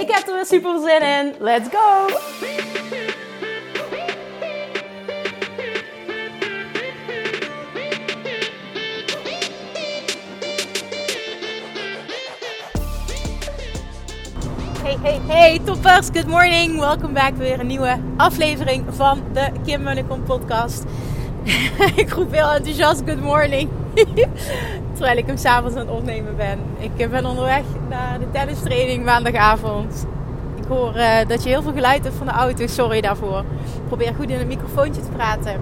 Ik heb er weer super zin in. Let's go! Hey, hey, hey, toppers. Good morning. Welkom back weer een nieuwe aflevering van de Kim Munnekom podcast. ik roep heel enthousiast good morning. Terwijl ik hem s'avonds aan het opnemen ben. Ik ben onderweg naar de tennistraining maandagavond. Ik hoor uh, dat je heel veel geluid hebt van de auto. Sorry daarvoor. Ik probeer goed in het microfoontje te praten.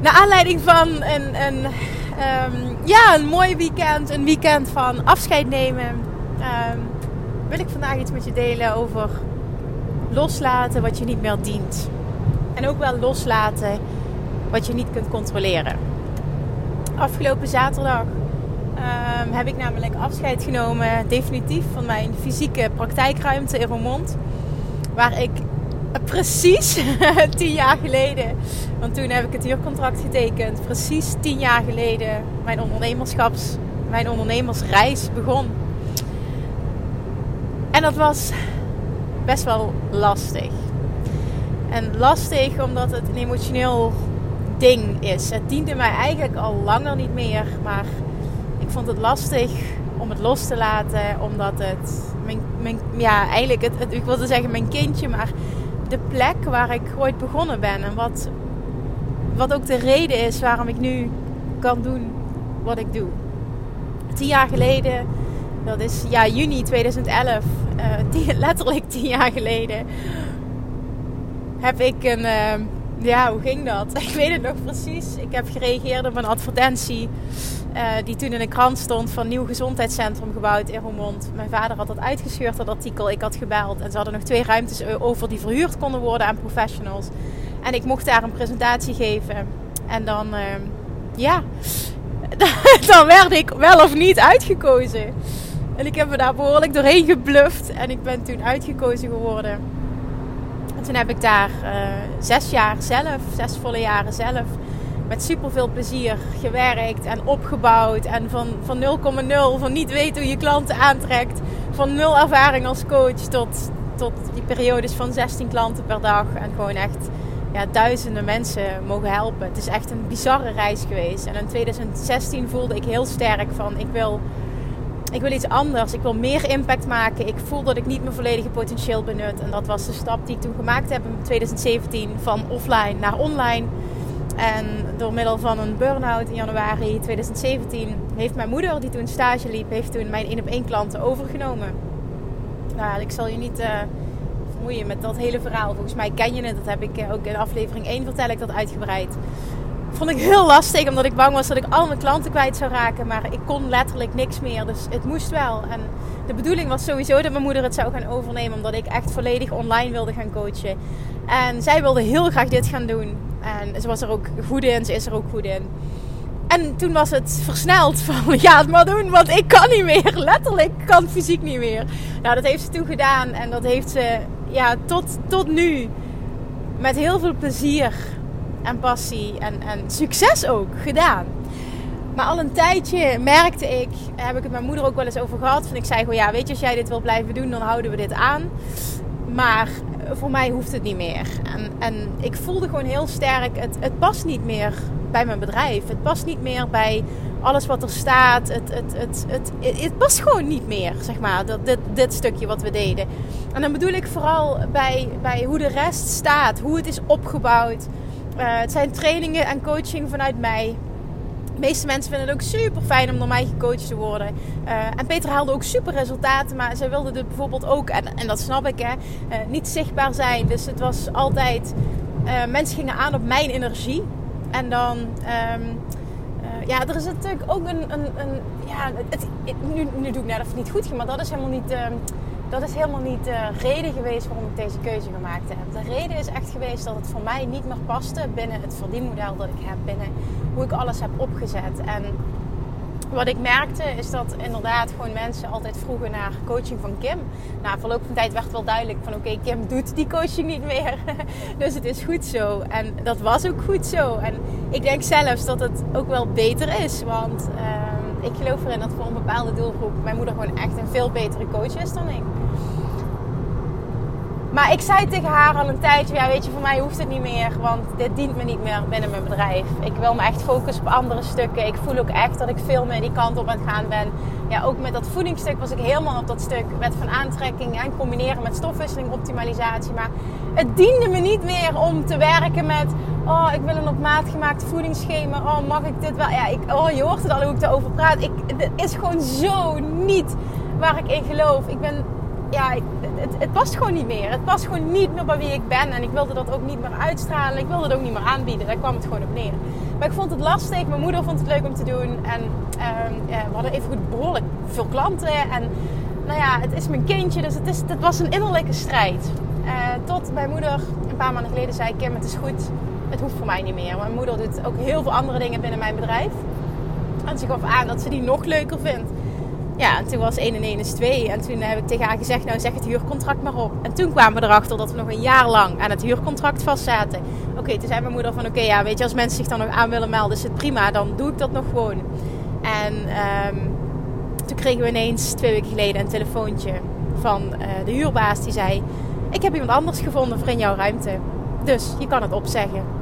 Naar aanleiding van een, een, um, ja, een mooi weekend. Een weekend van afscheid nemen. Um, wil ik vandaag iets met je delen over loslaten wat je niet meer dient. En ook wel loslaten wat je niet kunt controleren. Afgelopen zaterdag um, heb ik namelijk afscheid genomen, definitief, van mijn fysieke praktijkruimte in Roermond. Waar ik precies tien jaar geleden, want toen heb ik het huurcontract getekend, precies tien jaar geleden mijn ondernemerschaps, mijn ondernemersreis begon. En dat was best wel lastig. En lastig omdat het een emotioneel ding is. Het diende mij eigenlijk al langer niet meer. Maar ik vond het lastig om het los te laten. Omdat het, mijn, mijn, ja, eigenlijk, het, ik wilde zeggen mijn kindje. Maar de plek waar ik ooit begonnen ben. En wat, wat ook de reden is waarom ik nu kan doen wat ik doe. Tien jaar geleden, dat is ja, juni 2011. Uh, tien, letterlijk tien jaar geleden. Heb ik een... Uh, ja, hoe ging dat? Ik weet het nog precies. Ik heb gereageerd op een advertentie uh, die toen in de krant stond van nieuw gezondheidscentrum gebouwd in Roermond. Mijn vader had dat uitgescheurd, dat artikel. Ik had gebeld en ze hadden nog twee ruimtes over die verhuurd konden worden aan professionals. En ik mocht daar een presentatie geven. En dan, uh, ja, dan werd ik wel of niet uitgekozen. En ik heb me daar behoorlijk doorheen gebluft. En ik ben toen uitgekozen geworden toen heb ik daar uh, zes jaar zelf, zes volle jaren zelf, met super veel plezier gewerkt en opgebouwd. En van, van 0,0, van niet weten hoe je klanten aantrekt, van nul ervaring als coach tot, tot die periodes van 16 klanten per dag. En gewoon echt ja, duizenden mensen mogen helpen. Het is echt een bizarre reis geweest. En in 2016 voelde ik heel sterk van ik wil ik wil iets anders. Ik wil meer impact maken. Ik voel dat ik niet mijn volledige potentieel benut. En dat was de stap die ik toen gemaakt heb in 2017 van offline naar online. En door middel van een burn-out in januari 2017 heeft mijn moeder, die toen stage liep, heeft toen mijn 1 op 1 klanten overgenomen. Nou, ik zal je niet uh, vermoeien met dat hele verhaal. Volgens mij ken je het. Dat heb ik uh, ook in aflevering 1 vertel ik dat uitgebreid vond ik heel lastig, omdat ik bang was dat ik al mijn klanten kwijt zou raken. Maar ik kon letterlijk niks meer, dus het moest wel. En de bedoeling was sowieso dat mijn moeder het zou gaan overnemen, omdat ik echt volledig online wilde gaan coachen. En zij wilde heel graag dit gaan doen. En ze was er ook goed in, ze is er ook goed in. En toen was het versneld van, ja, het maar doen, want ik kan niet meer. Letterlijk, kan fysiek niet meer. Nou, dat heeft ze toen gedaan en dat heeft ze, ja, tot, tot nu met heel veel plezier en passie en, en succes ook gedaan. Maar al een tijdje merkte ik, heb ik het mijn moeder ook wel eens over gehad. Van ik zei gewoon, ja, weet je, als jij dit wil blijven doen, dan houden we dit aan. Maar voor mij hoeft het niet meer. En, en ik voelde gewoon heel sterk, het, het past niet meer bij mijn bedrijf. Het past niet meer bij alles wat er staat. Het, het, het, het, het, het past gewoon niet meer, zeg maar, dat, dit, dit stukje wat we deden. En dan bedoel ik vooral bij, bij hoe de rest staat, hoe het is opgebouwd. Uh, het zijn trainingen en coaching vanuit mij. De meeste mensen vinden het ook super fijn om door mij gecoacht te worden. Uh, en Peter haalde ook super resultaten, maar zij wilde dit bijvoorbeeld ook, en, en dat snap ik, hè, uh, niet zichtbaar zijn. Dus het was altijd, mensen gingen aan op mijn energie. En dan, um, ja, er is natuurlijk ook een, een, een ja, het, het, nu, nu doe ik net even niet goed, maar dat is helemaal niet. Uh, dat is helemaal niet de reden geweest waarom ik deze keuze gemaakt heb. De reden is echt geweest dat het voor mij niet meer paste binnen het verdienmodel dat ik heb, binnen hoe ik alles heb opgezet. En wat ik merkte is dat inderdaad gewoon mensen altijd vroegen naar coaching van Kim. Na verloop van tijd werd wel duidelijk van oké, Kim doet die coaching niet meer. dus het is goed zo. En dat was ook goed zo. En ik denk zelfs dat het ook wel beter is. Want uh, ik geloof erin dat voor een bepaalde doelgroep mijn moeder gewoon echt een veel betere coach is dan ik. Maar ik zei tegen haar al een tijdje, ja weet je, voor mij hoeft het niet meer, want dit dient me niet meer binnen mijn bedrijf. Ik wil me echt focussen op andere stukken. Ik voel ook echt dat ik veel meer die kant op aan het gaan ben. Ja, ook met dat voedingsstuk was ik helemaal op dat stuk met van aantrekking en combineren met stofwisseling, optimalisatie. Maar het diende me niet meer om te werken met, oh ik wil een op maat gemaakt voedingsschema, oh mag ik dit wel? Ja, ik, oh je hoort het al hoe ik erover praat. Ik, is gewoon zo niet waar ik in geloof. Ik ben ja, het, het past gewoon niet meer. Het past gewoon niet meer bij wie ik ben. En ik wilde dat ook niet meer uitstralen. Ik wilde het ook niet meer aanbieden. Daar kwam het gewoon op neer. Maar ik vond het lastig. Mijn moeder vond het leuk om te doen. En ehm, we hadden even goed behoorlijk veel klanten. En nou ja, het is mijn kindje. Dus het, is, het was een innerlijke strijd. Uh, tot mijn moeder een paar maanden geleden zei... Kim, het is goed. Het hoeft voor mij niet meer. Mijn moeder doet ook heel veel andere dingen binnen mijn bedrijf. En ze gaf aan dat ze die nog leuker vindt. Ja, en toen was 1 en 1 is 2. En toen heb ik tegen haar gezegd, nou zeg het huurcontract maar op. En toen kwamen we erachter dat we nog een jaar lang aan het huurcontract vastzaten. Oké, toen zei mijn moeder van, oké, ja, weet je, als mensen zich dan nog aan willen melden, is het prima. Dan doe ik dat nog gewoon. En um, toen kregen we ineens twee weken geleden een telefoontje van uh, de huurbaas. Die zei, ik heb iemand anders gevonden voor in jouw ruimte. Dus je kan het opzeggen.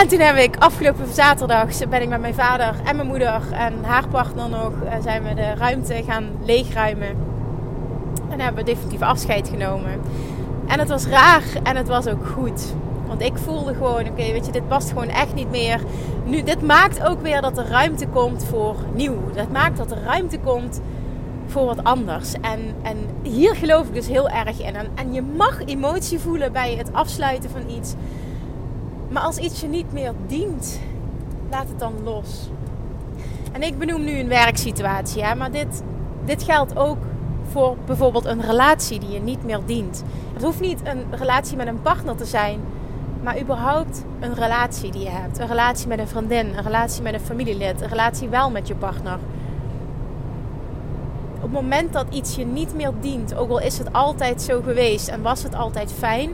En toen heb ik afgelopen zaterdag ben ik met mijn vader en mijn moeder en haar partner nog eh, zijn we de ruimte gaan leegruimen. En hebben we definitief afscheid genomen. En het was raar en het was ook goed. Want ik voelde gewoon, oké, weet je, dit past gewoon echt niet meer. Nu, dit maakt ook weer dat er ruimte komt voor nieuw. Dat maakt dat er ruimte komt voor wat anders. En, en hier geloof ik dus heel erg in. En, en je mag emotie voelen bij het afsluiten van iets. Maar als iets je niet meer dient, laat het dan los. En ik benoem nu een werksituatie, hè, maar dit, dit geldt ook voor bijvoorbeeld een relatie die je niet meer dient. Het hoeft niet een relatie met een partner te zijn, maar überhaupt een relatie die je hebt. Een relatie met een vriendin, een relatie met een familielid, een relatie wel met je partner. Op het moment dat iets je niet meer dient, ook al is het altijd zo geweest en was het altijd fijn,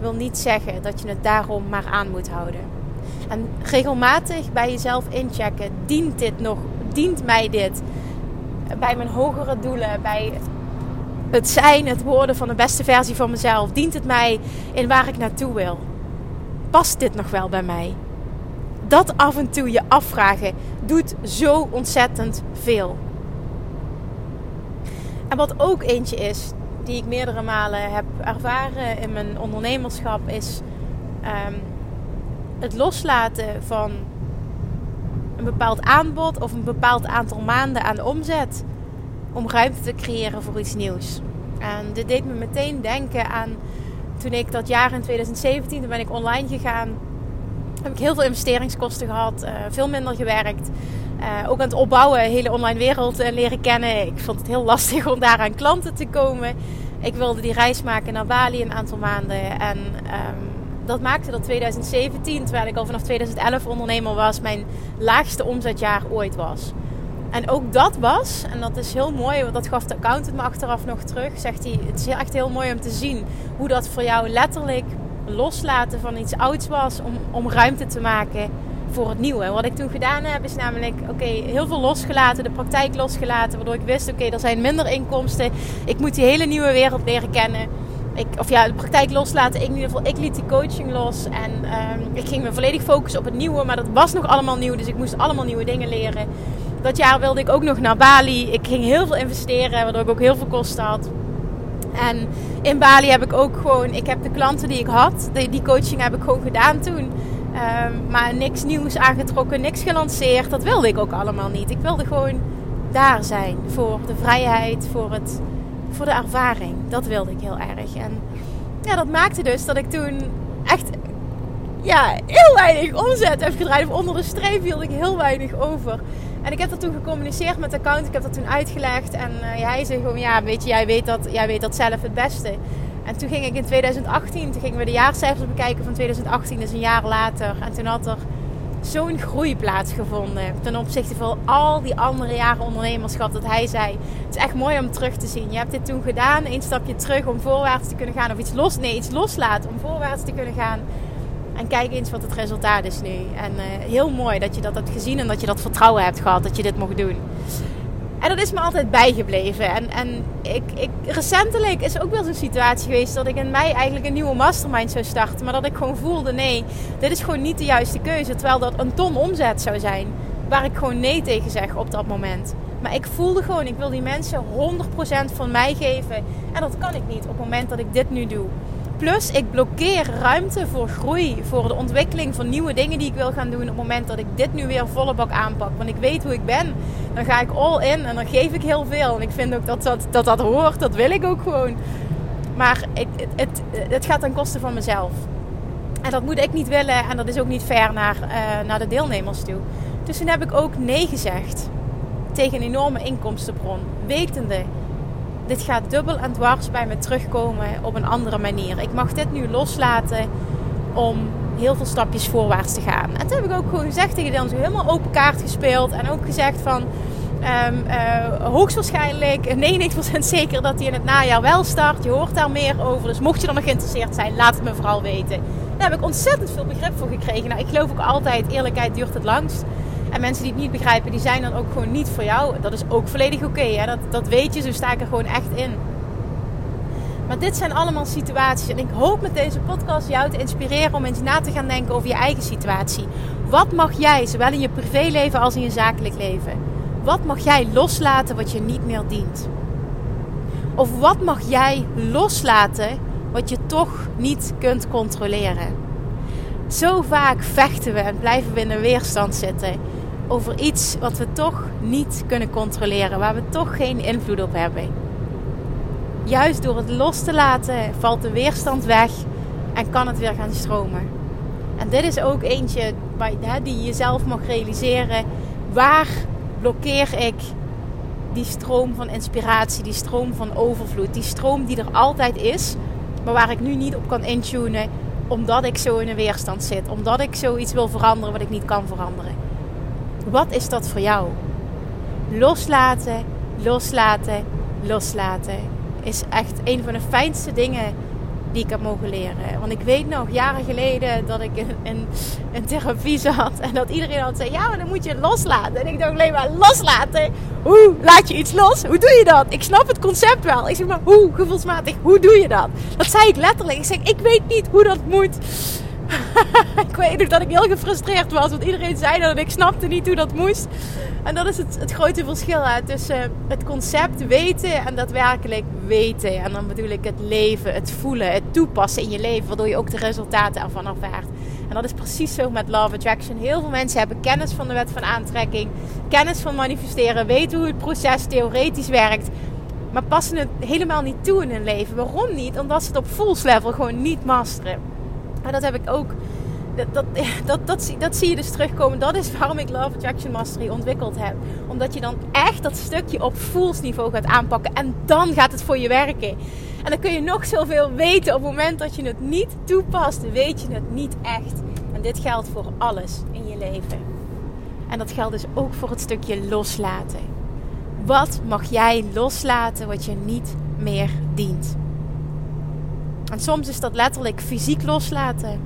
wil niet zeggen dat je het daarom maar aan moet houden. En regelmatig bij jezelf inchecken: dient dit nog? Dient mij dit? Bij mijn hogere doelen, bij het zijn, het worden van de beste versie van mezelf. Dient het mij in waar ik naartoe wil? Past dit nog wel bij mij? Dat af en toe je afvragen doet zo ontzettend veel. En wat ook eentje is, die ik meerdere malen heb ervaren in mijn ondernemerschap is um, het loslaten van een bepaald aanbod of een bepaald aantal maanden aan omzet om ruimte te creëren voor iets nieuws. En dit deed me meteen denken aan toen ik dat jaar in 2017, toen ben ik online gegaan, heb ik heel veel investeringskosten gehad, uh, veel minder gewerkt. Uh, ook aan het opbouwen, hele online wereld uh, leren kennen. Ik vond het heel lastig om daar aan klanten te komen. Ik wilde die reis maken naar Bali een aantal maanden. En um, dat maakte dat 2017, terwijl ik al vanaf 2011 ondernemer was, mijn laagste omzetjaar ooit was. En ook dat was, en dat is heel mooi, want dat gaf de accountant me achteraf nog terug. Zegt hij: Het is echt heel mooi om te zien hoe dat voor jou letterlijk loslaten van iets ouds was om, om ruimte te maken voor het nieuwe. Wat ik toen gedaan heb is namelijk, oké, heel veel losgelaten, de praktijk losgelaten, waardoor ik wist, oké, er zijn minder inkomsten. Ik moet die hele nieuwe wereld leren kennen. Ik, of ja, de praktijk loslaten. Ik in ieder geval, ik liet die coaching los en um, ik ging me volledig focussen op het nieuwe, maar dat was nog allemaal nieuw, dus ik moest allemaal nieuwe dingen leren. Dat jaar wilde ik ook nog naar Bali. Ik ging heel veel investeren, waardoor ik ook heel veel kosten had. En in Bali heb ik ook gewoon, ik heb de klanten die ik had, die, die coaching heb ik gewoon gedaan toen. Um, maar niks nieuws aangetrokken, niks gelanceerd. Dat wilde ik ook allemaal niet. Ik wilde gewoon daar zijn voor de vrijheid, voor, het, voor de ervaring. Dat wilde ik heel erg. En ja, dat maakte dus dat ik toen echt ja, heel weinig omzet heb gedraaid. Onder de streep hield ik heel weinig over. En ik heb dat toen gecommuniceerd met de account. Ik heb dat toen uitgelegd. En uh, hij zei gewoon, ja, weet je, jij weet, dat, jij weet dat zelf het beste. En toen ging ik in 2018, toen gingen we de jaarcijfers bekijken van 2018, dus een jaar later. En toen had er zo'n groei plaatsgevonden ten opzichte van al die andere jaren ondernemerschap. Dat hij zei: Het is echt mooi om terug te zien. Je hebt dit toen gedaan, een stapje terug om voorwaarts te kunnen gaan, of iets los, nee, iets loslaten om voorwaarts te kunnen gaan. En kijk eens wat het resultaat is nu. En uh, heel mooi dat je dat hebt gezien en dat je dat vertrouwen hebt gehad dat je dit mocht doen. En dat is me altijd bijgebleven. En, en ik, ik, recentelijk is ook wel zo'n situatie geweest dat ik in mei eigenlijk een nieuwe mastermind zou starten. Maar dat ik gewoon voelde, nee, dit is gewoon niet de juiste keuze. Terwijl dat een ton omzet zou zijn. Waar ik gewoon nee tegen zeg op dat moment. Maar ik voelde gewoon, ik wil die mensen 100% van mij geven. En dat kan ik niet op het moment dat ik dit nu doe. Plus, ik blokkeer ruimte voor groei, voor de ontwikkeling van nieuwe dingen die ik wil gaan doen. Op het moment dat ik dit nu weer volle bak aanpak. Want ik weet hoe ik ben. Dan ga ik all in en dan geef ik heel veel. En ik vind ook dat dat, dat, dat hoort. Dat wil ik ook gewoon. Maar het, het, het gaat ten koste van mezelf. En dat moet ik niet willen. En dat is ook niet fair naar, uh, naar de deelnemers toe. Dus toen heb ik ook nee gezegd. Tegen een enorme inkomstenbron. Wetende dit gaat dubbel en dwars bij me terugkomen op een andere manier. Ik mag dit nu loslaten om heel veel stapjes voorwaarts te gaan. En toen heb ik ook gewoon gezegd tegen Dylan, zo helemaal open kaart gespeeld. En ook gezegd van, um, uh, hoogstwaarschijnlijk 99% zeker dat hij in het najaar wel start. Je hoort daar meer over. Dus mocht je er nog geïnteresseerd zijn, laat het me vooral weten. Daar heb ik ontzettend veel begrip voor gekregen. Nou, ik geloof ook altijd, eerlijkheid duurt het langst. En mensen die het niet begrijpen, die zijn dan ook gewoon niet voor jou. Dat is ook volledig oké. dat, dat weet je, zo sta ik er gewoon echt in. Maar dit zijn allemaal situaties. En ik hoop met deze podcast jou te inspireren om eens na te gaan denken over je eigen situatie. Wat mag jij, zowel in je privéleven als in je zakelijk leven? Wat mag jij loslaten wat je niet meer dient? Of wat mag jij loslaten wat je toch niet kunt controleren? Zo vaak vechten we en blijven we in een weerstand zitten over iets wat we toch niet kunnen controleren, waar we toch geen invloed op hebben. Juist door het los te laten valt de weerstand weg en kan het weer gaan stromen. En dit is ook eentje die je zelf mag realiseren. Waar blokkeer ik die stroom van inspiratie, die stroom van overvloed, die stroom die er altijd is, maar waar ik nu niet op kan intunen omdat ik zo in een weerstand zit, omdat ik zoiets wil veranderen wat ik niet kan veranderen. Wat is dat voor jou? Loslaten, loslaten, loslaten is echt een van de fijnste dingen die ik heb mogen leren. Want ik weet nog jaren geleden dat ik in, in, therapie zat en dat iedereen altijd zei: Ja, maar dan moet je loslaten. En ik dacht alleen maar: Loslaten? Hoe laat je iets los? Hoe doe je dat? Ik snap het concept wel. Ik zeg maar: Hoe gevoelsmatig? Hoe doe je dat? Dat zei ik letterlijk. Ik zeg: Ik weet niet hoe dat moet. ik weet nog dat ik heel gefrustreerd was. Want iedereen zei dat ik snapte niet hoe dat moest. En dat is het, het grote verschil hè, tussen het concept weten en daadwerkelijk weten. En dan bedoel ik het leven, het voelen, het toepassen in je leven. Waardoor je ook de resultaten ervan ervaart. En dat is precies zo met Love Attraction. Heel veel mensen hebben kennis van de wet van aantrekking. Kennis van manifesteren. Weten hoe het proces theoretisch werkt. Maar passen het helemaal niet toe in hun leven. Waarom niet? Omdat ze het op full level gewoon niet masteren. Maar dat heb ik ook. Dat, dat, dat, dat, dat, zie je dus terugkomen. Dat is waarom ik Love Attraction Mastery ontwikkeld heb. Omdat je dan echt dat stukje op voelsniveau gaat aanpakken. En dan gaat het voor je werken. En dan kun je nog zoveel weten. Op het moment dat je het niet toepast, weet je het niet echt. En dit geldt voor alles in je leven. En dat geldt dus ook voor het stukje loslaten. Wat mag jij loslaten wat je niet meer dient? En soms is dat letterlijk fysiek loslaten.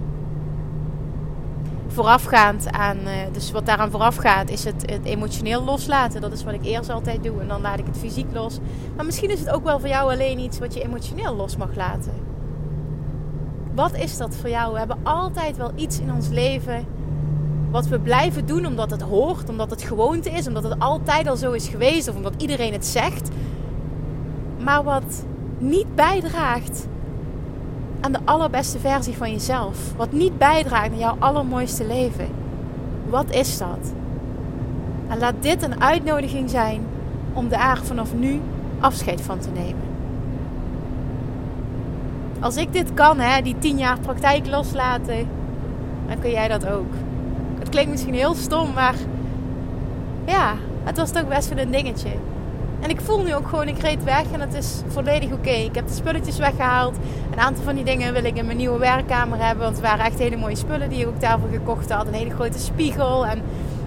Voorafgaand aan, eh, dus wat daaraan voorafgaat, is het, het emotioneel loslaten. Dat is wat ik eerst altijd doe. En dan laat ik het fysiek los. Maar misschien is het ook wel voor jou alleen iets wat je emotioneel los mag laten. Wat is dat voor jou? We hebben altijd wel iets in ons leven wat we blijven doen omdat het hoort, omdat het gewoonte is, omdat het altijd al zo is geweest of omdat iedereen het zegt. Maar wat niet bijdraagt aan de allerbeste versie van jezelf. Wat niet bijdraagt aan jouw allermooiste leven. Wat is dat? En laat dit een uitnodiging zijn om daar vanaf nu afscheid van te nemen. Als ik dit kan, hè, die tien jaar praktijk loslaten. dan kun jij dat ook. Het klinkt misschien heel stom, maar ja, het was toch best wel een dingetje. En ik voel nu ook gewoon, ik reed weg en het is volledig oké. Ik heb de spulletjes weggehaald. Een aantal van die dingen wil ik in mijn nieuwe werkkamer hebben. Want het waren echt hele mooie spullen die ik ook daarvoor gekocht had. Een hele grote spiegel en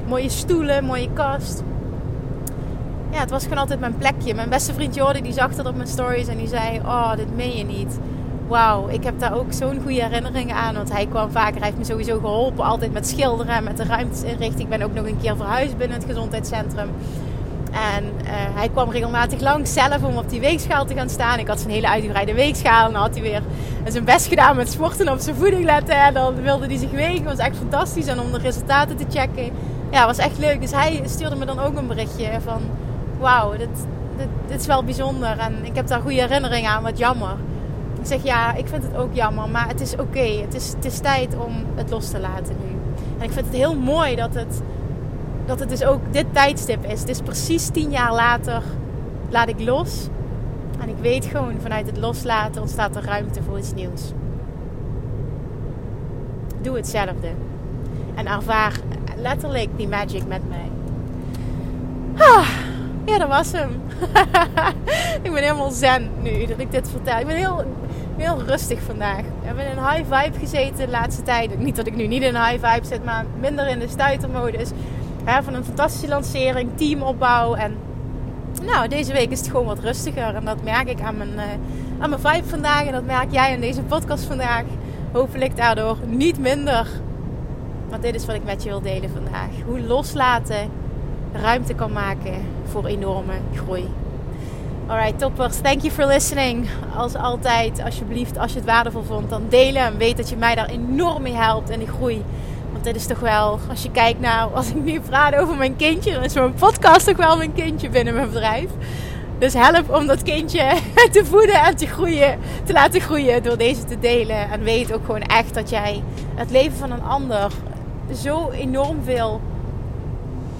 mooie stoelen, mooie kast. Ja, het was gewoon altijd mijn plekje. Mijn beste vriend Jordi die zag dat op mijn stories en die zei... Oh, dit meen je niet. Wauw, ik heb daar ook zo'n goede herinneringen aan. Want hij kwam vaker, hij heeft me sowieso geholpen. Altijd met schilderen en met de ruimtes inrichten. Ik ben ook nog een keer verhuisd binnen het gezondheidscentrum. En uh, hij kwam regelmatig langs zelf om op die weegschaal te gaan staan. Ik had zijn hele uitgebreide weegschaal. En dan had hij weer zijn best gedaan met sporten op zijn voeding letten. En dan wilde hij zich wegen. Was echt fantastisch. En om de resultaten te checken. Ja, was echt leuk. Dus hij stuurde me dan ook een berichtje van... Wauw, dit, dit, dit, is wel bijzonder. En ik heb daar goede herinneringen aan. Wat jammer. Ik zeg ja, ik vind het ook jammer. Maar het is oké. Het, is, het is tijd om het los te laten nu. En ik vind het heel mooi dat het dat het dus ook dit tijdstip is. Het is precies tien jaar later laat ik los. En ik weet gewoon vanuit het loslaten ontstaat er ruimte voor iets nieuws. Doe hetzelfde. En ervaar letterlijk die magic met mij. Ah, ja, dat was hem. ik ben helemaal zen nu dat ik dit vertel. Ik ben heel, heel rustig vandaag. We hebben in een high vibe gezeten de laatste tijd. Niet dat ik nu niet in een high vibe zit, maar minder in de stuitermodus van een fantastische lancering, teamopbouw. En nou, deze week is het gewoon wat rustiger. En dat merk ik aan mijn, uh, aan mijn vibe vandaag. En dat merk jij in deze podcast vandaag. Hopelijk daardoor niet minder. Maar dit is wat ik met je wil delen vandaag. Hoe loslaten ruimte kan maken voor enorme groei. Alright, toppers. Thank you for listening. Als altijd, alsjeblieft, als je het waardevol vond, dan delen. En weet dat je mij daar enorm mee helpt in de groei dit is toch wel, als je kijkt naar, als ik nu praat over mijn kindje, dan is mijn podcast toch wel mijn kindje binnen mijn bedrijf. Dus help om dat kindje te voeden en te groeien, te laten groeien door deze te delen. En weet ook gewoon echt dat jij het leven van een ander zo enorm veel,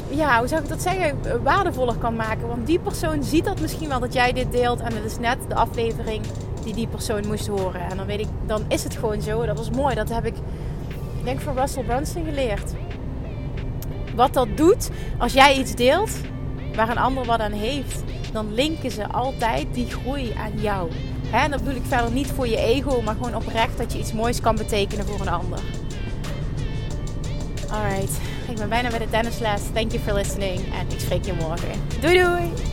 ja, hoe zou ik dat zeggen, waardevoller kan maken. Want die persoon ziet dat misschien wel dat jij dit deelt en het is net de aflevering die die persoon moest horen. En dan weet ik, dan is het gewoon zo. Dat was mooi. Dat heb ik ik denk van Russell Brunson geleerd. Wat dat doet, als jij iets deelt waar een ander wat aan heeft, dan linken ze altijd die groei aan jou. En dat bedoel ik verder niet voor je ego, maar gewoon oprecht dat je iets moois kan betekenen voor een ander. Alright, ik ben bijna bij de tennisles. Thank you for listening en ik spreek je morgen. Doei doei!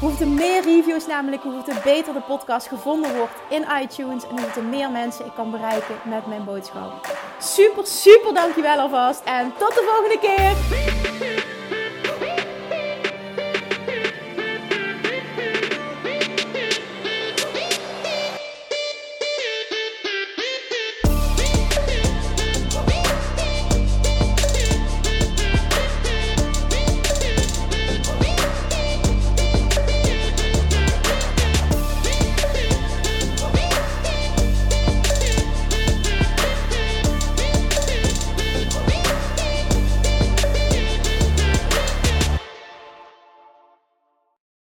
Hoe er meer reviews namelijk, hoe beter de podcast gevonden wordt in iTunes. En hoe er meer mensen ik kan bereiken met mijn boodschap. Super, super dankjewel alvast. En tot de volgende keer.